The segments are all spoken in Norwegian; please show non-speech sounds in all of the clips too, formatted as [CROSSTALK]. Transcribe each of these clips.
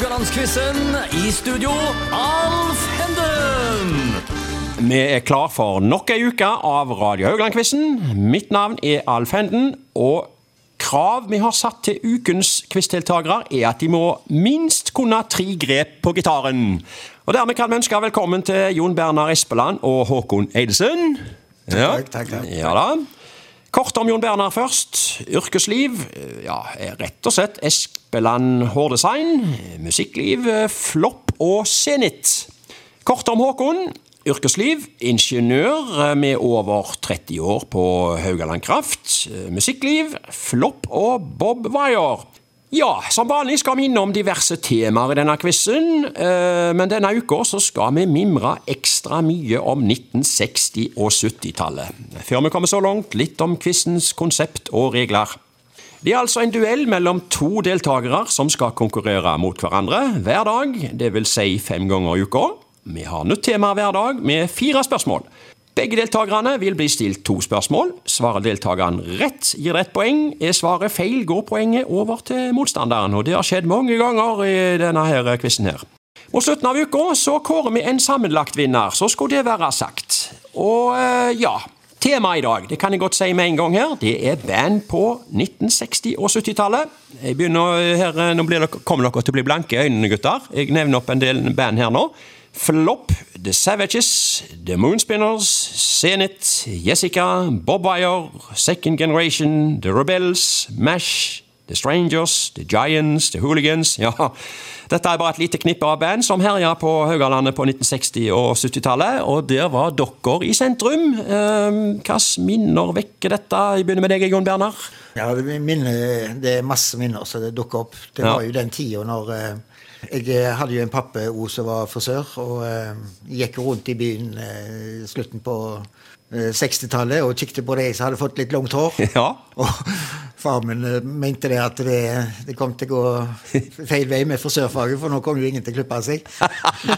Haugalandsquizen. I studio, Alf Henden. Vi er klar for nok ei uke av Radio Haugland-quizen. Mitt navn er Alf Henden, og krav vi har satt til ukens quizdeltakere, er at de må minst kunne tre grep på gitaren. Og Dermed kan vi ønske velkommen til Jon Bernar Espeland og Håkon Eidesen. Ja. Takk, takk, takk. Ja da. Kort om Jon Bernar først. Yrkesliv eh, ja, rett og slett Espeland Hårdesign. Musikkliv, eh, flopp og senit. Kort om Håkon. Yrkesliv ingeniør eh, med over 30 år på Haugaland Kraft. Musikkliv, flopp og Bob Wire. Ja, som vanlig skal vi innom diverse temaer i denne quizen, eh, men denne uka så skal vi mimre ekstra mye om 1960- og 70-tallet. Før vi kommer så langt, litt om quizens konsept og regler. Det er altså en duell mellom to deltakere som skal konkurrere mot hverandre hver dag, dvs. Si fem ganger i uka. Vi har nytt tema hver dag med fire spørsmål. Begge deltakerne vil bli stilt to spørsmål. Svarer deltakeren rett, gir det ett poeng. Er svaret feil, går poenget over til motstanderen. Og det har skjedd mange ganger i denne her quizen her. Mot slutten av uka så kårer vi en sammenlagt vinner, så skulle det være sagt. Og eh, ja, temaet i dag, det kan jeg godt si med en gang her, det er band på 1960- og 70-tallet. Jeg begynner her, Nå kommer dere til å bli blanke i øynene, gutter. Jeg nevner opp en del band her nå. Flop, The Savages, The Moonspinners, Zenit, Jessica, Bob Wire, Second Generation, The Rebels, MASH, The Strangers, The Giants, The Hooligans Ja, dette er bare et lite knippe av band som herja på Haugalandet på 1960- og 70-tallet, og der var dere i sentrum. Eh, Hvilke minner vekker dette? Jeg begynner med deg, Jon Bernar. Ja, det, er minner, det er masse minner som det dukker opp. Det var jo den tida når eh, Jeg hadde jo en pappe-o som var frisør, og eh, gikk rundt i byen eh, slutten på eh, 60-tallet og kikket på de som hadde fått litt langt hår. Ja. Og far min eh, mente det at det, det kom til å gå feil vei med frisørfaget, for nå kom jo ingen til å klippe seg.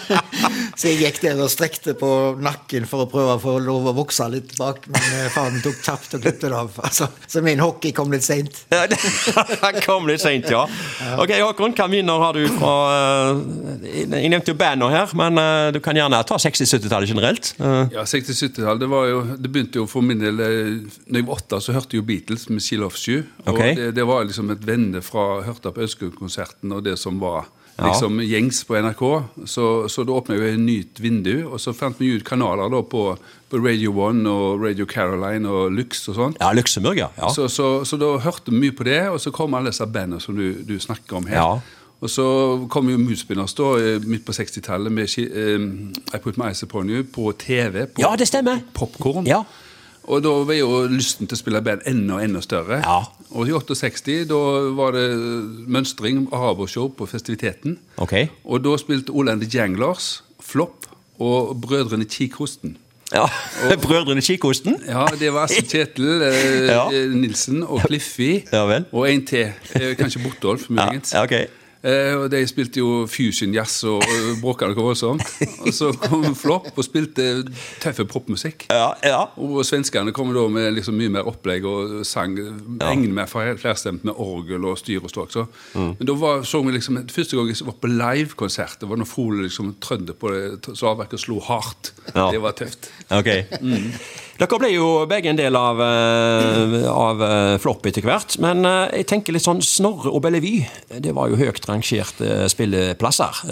[LAUGHS] Så jeg gikk der og strekte på nakken for å prøve å få lov å vokse litt bak, men faren min tok kjapt og klippet det av. Altså, så min hockey kom litt seint. Han [LAUGHS] kom litt seint, ja. Ok, Håkon, hva vinner har du fra eh, Jeg nevnte jo bandet her, men eh, du kan gjerne ta 60-70-tallet generelt. Eh, Ja, 60-70-tallet, det Det begynte jo for min del Da jeg var åtte, så hørte jeg jo Beatles med Seal of Shoe. Og okay. det, det var liksom et vende fra Hørta på Ønskekonserten og det som var Ja. liksom gjengs på NRK. Så, så da åpna jeg et nytt vindu, og så fant vi ut kanaler da på, på Radio One og Radio Caroline og Lux og sånn. Ja, Luxembourg, ja. ja. Så, så, så da hørte vi mye på det, og så kom alle disse bandene som du, du snakker om her. Ja. Og så kom jo Moonspinners da, eh, midt på 60-tallet med eh, I Put My Eyes Upon You på TV. På Ja, det stemmer. Popcorn. Ja. Og da var jo lysten til å spille band enda enda større. Ja. Og i 68 da var det mønstring, arabershow på festiviteten. Ok. Og da spilte Ole and the Janglers, Flopp og Brødrene Kikhosten. Ja. [LAUGHS] Brødrene Kikosten. Ja, det var altså Kjetil eh, [LAUGHS] Ja. Nilsen og Cliffy. Ja vel. Og en til. Eh, kanskje Bortolf, Ja, muligens. ja, ok. Eh, og De spilte jo fusion-jazz og, og bråka noe voldsomt. Og så kom Flopp og spilte tøffe popmusikk. Ja, ja. Og svenskene kom da med liksom mye mer opplegg og sang ja. mer flerstemt med orgel og styr og ståk. Så. Mm. Men da var, så vi liksom, Første gang jeg var på livekonsert, det var når Frole liksom trødde på det slagverket og slo hardt. Ja. Det var tøft. Ok. Dere ble jo begge en del av, eh, av eh, flopp etter hvert, men eh, jeg tenker litt sånn Snorre og Bellevue, det var jo høyt rangerte spilleplasser.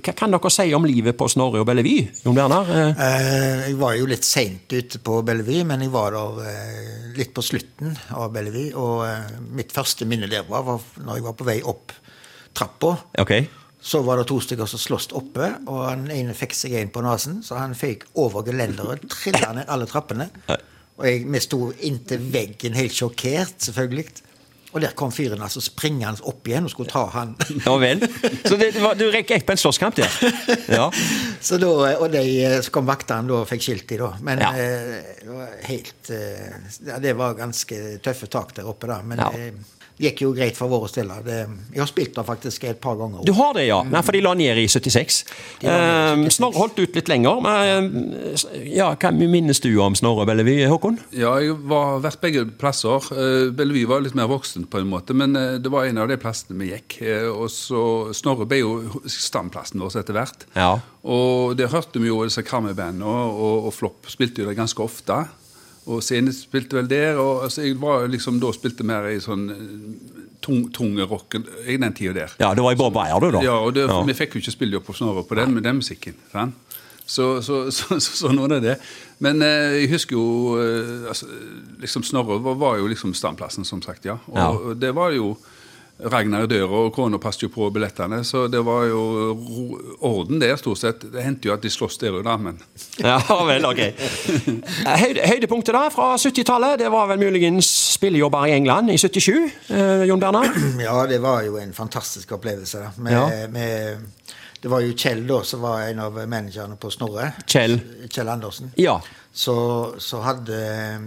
Hva kan dere si om livet på Snorre og Bellevue, Jon Bernar? Eh, jeg var jo litt seint ute på Bellevue, men jeg var der litt på slutten av Bellevue. Og mitt første minne der var, var når jeg var på vei opp trappa. Ok. Så var det to stykker som sloss oppe, og han ene fikk seg en på nesen. Så han fikk over gelenderet, trilla ned alle trappene. Og jeg, vi sto inntil veggen, helt sjokkert, selvfølgelig. Og der kom fyren altså springende opp igjen og skulle ta han. Ja vel. Så det, var, du gikk på en slåsskamp der? [LAUGHS] Ja. Så da, og de, så kom vaktene da og fikk skilt de, da. Men Ja. eh, det var helt eh, ja, Det var ganske tøffe tak der oppe, da. Men Ja. eh, gikk jo greit for våre stiller. Jeg har spilt der faktisk et par ganger. Du har det, ja. Nei, for de la ned i 76. De la ned i Eh, Snorre holdt ut litt lenger. Men, eh, ja, hva minnes du om Snorre Bellevue, Håkon? Ja, jeg har vært begge plasser. Eh, Bellevue var litt mer voksen på en måte, men eh, det var en av de plassene vi gikk. Eh, Og så Snorre ble jo stamplassen vår etter hvert. Ja. Og der hørte vi jo disse Krammebandene, og, og, og Flopp spilte jo det ganske ofte. Og senest spilte vel der, og altså, jeg var liksom da spilte mer i sånn eh, tung, tunge rock i den tida der. Ja, det var i Bob eier, du, da. Ja, og det, Ja. vi fikk jo ikke spille på Snorre på den, med den musikken. sant? Så, så, [LAUGHS] så, så, sånn var det det. Men eh, jeg husker jo eh, altså, liksom Snorre var, var jo liksom standplassen, som sagt, ja. Og, Ja. og det var jo Ragnar i døra, og kona passet jo på billettene, så det var jo orden der, stort sett. Det hendte jo at de sloss der og da, men [LAUGHS] Ja vel, ok. Høydepunktet da fra 70-tallet, det var vel muligens spillejobber i England i 77, eh, Jon Bernhard? [CLEARS THROAT] Ja, det var jo en fantastisk opplevelse. da. Med, Ja. med, det var jo Kjell da, som var en av managerne på Snorre. Kjell. Kjell Andersen. Ja. Så, så hadde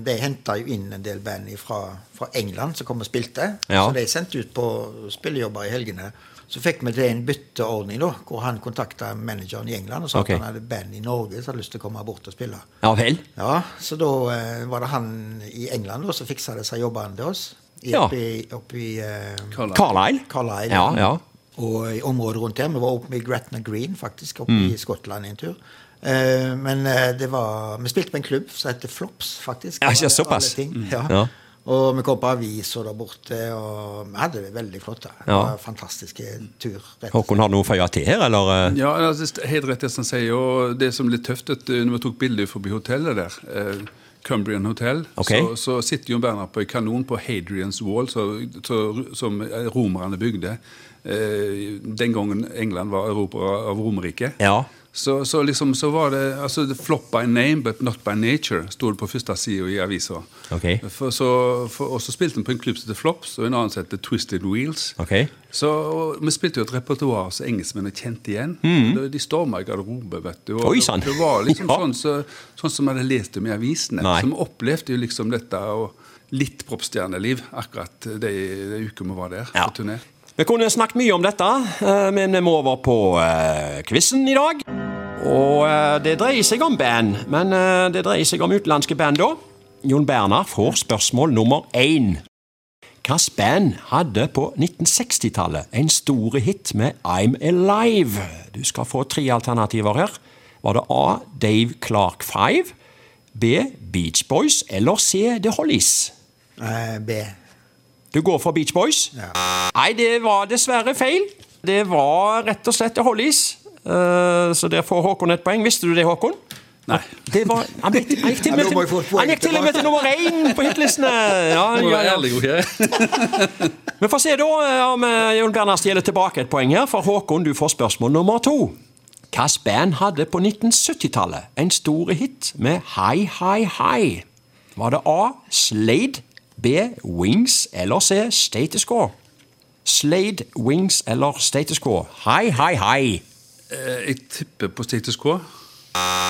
De henta jo inn en del band fra, fra England som kom og spilte. Ja. Så de sendte ut på spillejobber i helgene. Så fikk vi til en bytteordning, da, hvor han kontakta manageren i England og sa okay. at han hadde band i Norge som hadde lyst til å komme bort og spille. Ja vel? Ja, Så da eh, var det han i England da, som fiksa disse jobbene til oss. I, Ja. Oppe i, oppe i eh, Carlisle? Carlisle. Ja, ja. Og i området rundt her. Vi var oppe i Gretna Green, faktisk, oppe Mm. i Skottland en tur. Eh, men eh, det var Vi spilte på en klubb som heter Flops, faktisk. Ja, ikke såpass. ting. Mm. Ja. Ja. Og vi kom på aviser der borte, og vi hadde det veldig flott. da. Det Ja. var Fantastiske tur. Håkon, har du noe å føye til her, eller? eh? Ja, altså, helt rett det som sier. Og det som er litt tøft, at eh, når vi tok bilder forbi hotellet der, eh, Cumbrian Hotel, okay. så, så sitter Jon Bernhard på en kanon på Hadrian's Wall, så, så, som romerne bygde eh, den gangen England var Europa av Romerriket. Ja. Så, så liksom så var det altså Flop by name, but not by nature, sto det på første sida i avisa. Okay. For, så, for, og så spilte vi på en klubb som het Flops, og en annen som het Twisted Wheels. Okay. Så Vi spilte jo et repertoar som engelskmennene kjente igjen. De, de storma i garderobe, vet du. Mm. Oi, det- Det var liksom Ja. sånn, så, sånn som vi hadde lest om i avisene. Nei. Så vi opplevde jo liksom dette og litt proppstjerneliv akkurat de, de ukene vi var der Ja. på turné. Vi kunne snakket mye om dette, eh, men vi må over på uh, quizen i dag. Og eh, det dreier seg om band, men eh, det dreier seg om utenlandske band da. Jon Berner får spørsmål nummer én. Hvilket band hadde på 1960-tallet en stor hit med I'm Alive? Du skal få tre alternativer her. Var det A. Dave Clark 5, B. Beach Boys eller C. The Hollies? Uh, B. Du går for Beach Boys? Ja. Nei, det var dessverre feil. Det var rett og slett The Hollies. Eh, så der får Håkon et poeng. Visste du det, Håkon? Nei. Det var, han, gikk, han, gikk til [LAUGHS] til, han gikk til og med til nummer én på hitlistene! Ja, Må være ærlig, ok? [LAUGHS] Vi får se da eh, om eh, Jon Bernhard stjeler tilbake et poeng her. For Håkon, du får spørsmål nummer to. Hvilket band hadde på 1970-tallet en stor hit med Hei, hei, hei? Var det A. Slade, B. Wings eller C. Status Quo? Slade, Wings eller Status Quo? Hei, hei, High. Eh, Jeg tipper på status quo.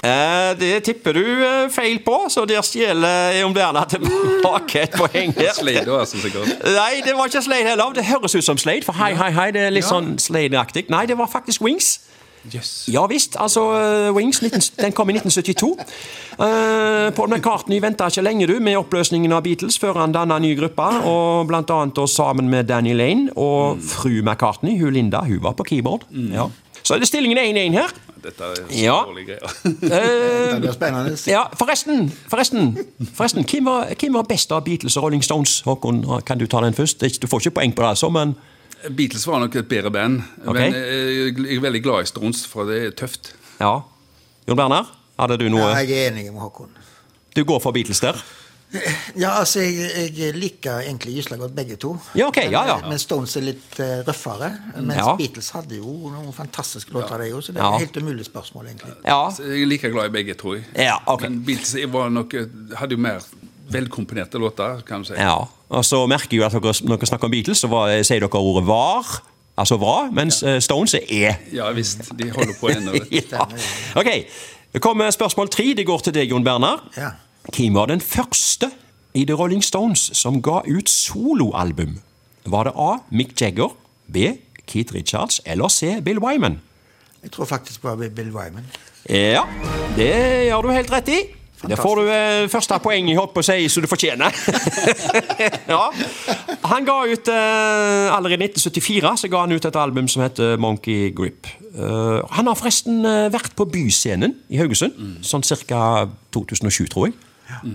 Eh, det tipper du eh, feil på, så der stjeler Jon Bernhard tilbake et poeng her. [LAUGHS] Slade, også, sikkert. Nei, det var ikke Slade heller. Det høres ut som Slade, for hei, hei, hei, det er litt Ja. sånn Slade-aktig. Nei, det var faktisk Wings. Yes. Ja visst, altså eh, Wings, 19, den kom i 1972. Uh, Paul McCartney venta ikke lenge du med oppløsningen av Beatles før han danna ny gruppe, og blant annet og sammen med Danny Lane og fru McCartney, hun Linda, hun var på keyboard. Ja. Så er det stillingen 1-1 her. Dette er Ja. dårlige greier. Eh, Det blir spennende. ja, forresten, forresten, forresten hvem, var, hvem var best av Beatles og Rolling Stones? Håkon, kan du ta den først? Du får ikke poeng på det, altså, men Beatles var nok et bedre band, Okay. men eh, jeg er veldig glad i Stones, for det er tøft. ja. Jon Bernhard, hadde du noe Ja, jeg er enig med Håkon. Du går for Beatles der? Ja, altså, jeg, jeg liker egentlig gysla godt begge to. Ja, ok, ja, ja. Men, Stones er litt uh, røffere. Mens Ja. Beatles hadde jo noen fantastiske låter, de òg, så det er Ja. et helt umulig spørsmål, egentlig. Ja. Så jeg er like glad i begge, tror jeg. Ja, ok. Men Beatles var nok, hadde jo mer velkomponerte låter, kan du si. ja. Og så merker jeg jo at dere, når dere snakker om Beatles, så var, sier dere ordet var. Altså bra, mens ja. Stones er e. Ja visst, de holder på ennå. [LAUGHS] ja. Ok, det kommer spørsmål tre. Det går til deg, Jon Berner. Ja. Hvem var den første i The Rolling Stones som ga ut soloalbum? Var det A. Mick Jagger, B. Keith Richards eller C. Bill Wyman? Jeg tror faktisk på Bill Wyman. Ja, det gjør du helt rett i. Det får du eh, første poeng i, holdt på å si, som du fortjener. [LAUGHS] ja. Han ga ut eh, Allerede i 1974 så ga han ut et album som heter Monkey Grip. Uh, han har forresten eh, vært på Byscenen i Haugesund, sånn ca. 2007, tror jeg.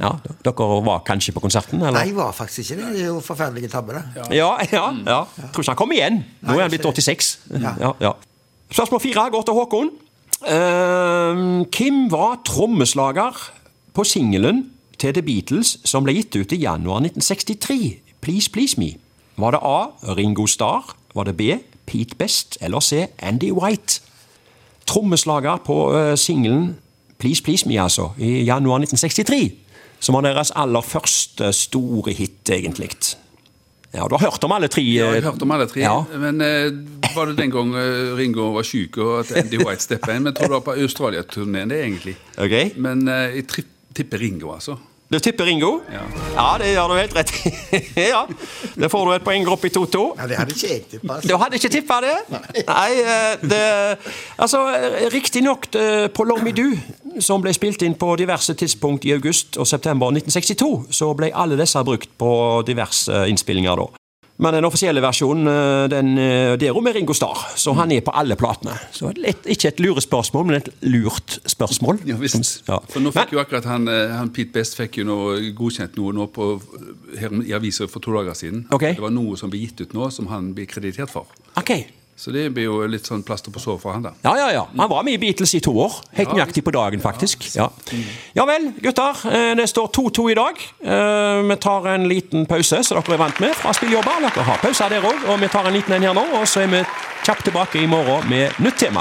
Ja, Dere var kanskje på konserten? eller? Nei, jeg var faktisk ikke det. Det er jo forferdelige tabbe, det. Ja, ja, ja. Tror ikke han kommer igjen. Nå er han blitt 86. Ja. Ja, ja. Spørsmål fire går til Håkon. Uh, Kim var trommeslager på singelen til The Beatles som ble gitt ut i januar 1963. Please Please Me. Var det A. Ringo Starr? Var det B. Pete Best? Eller C. Andy White? Trommeslager på uh, singelen Please Please Me, altså, i januar 1963. Som var deres aller første store hit, egentlig. Ja, Du har hørt om alle tre? Ja, jeg eh, har hørt om alle tre. Ja. Men eh, var det den gang eh, Ringo var syk og at Andy White steppa inn? Men tror det var på Australia-turneen, det, egentlig. Okay. Men eh, jeg tipper Ringo, altså. Du tipper Ringo? Ja. ja det gjør du helt rett i. [LAUGHS] ja. Det får du et poeng opp i 2-2. Ja, Det hadde ikke jeg tippa. Du hadde ikke tippa det? Nei. Nei det Altså, riktignok på Long som ble spilt inn på diverse tidspunkt i august og september 1962, så ble alle disse brukt på diverse innspillinger da. Men den offisielle versjonen, eh, den, eh, det er med Ringo Starr, så han er på alle platene. Så litt, ikke et lurespørsmål, men et lurt spørsmål. Ja, visst. Ja. For nå fikk Men- jo akkurat han, eh, han Pete Best fikk jo noe godkjent noe nå på, her i avisa for to dager siden. Okay. Det var noe som ble gitt ut nå, som han blir kreditert for. Ok. Så det blir jo litt sånn plaster på såret for han, da. Ja, ja, ja. Han var med i Beatles i to år. Helt nøyaktig på dagen, faktisk. Ja. ja vel, gutter. eh, Det står 2-2 i dag. Eh, Vi tar en liten pause, så dere er vant med fra spilljobber. Dere har pauser dere òg, og vi tar en liten en her nå. Og så er vi kjapt tilbake i morgen med nytt tema.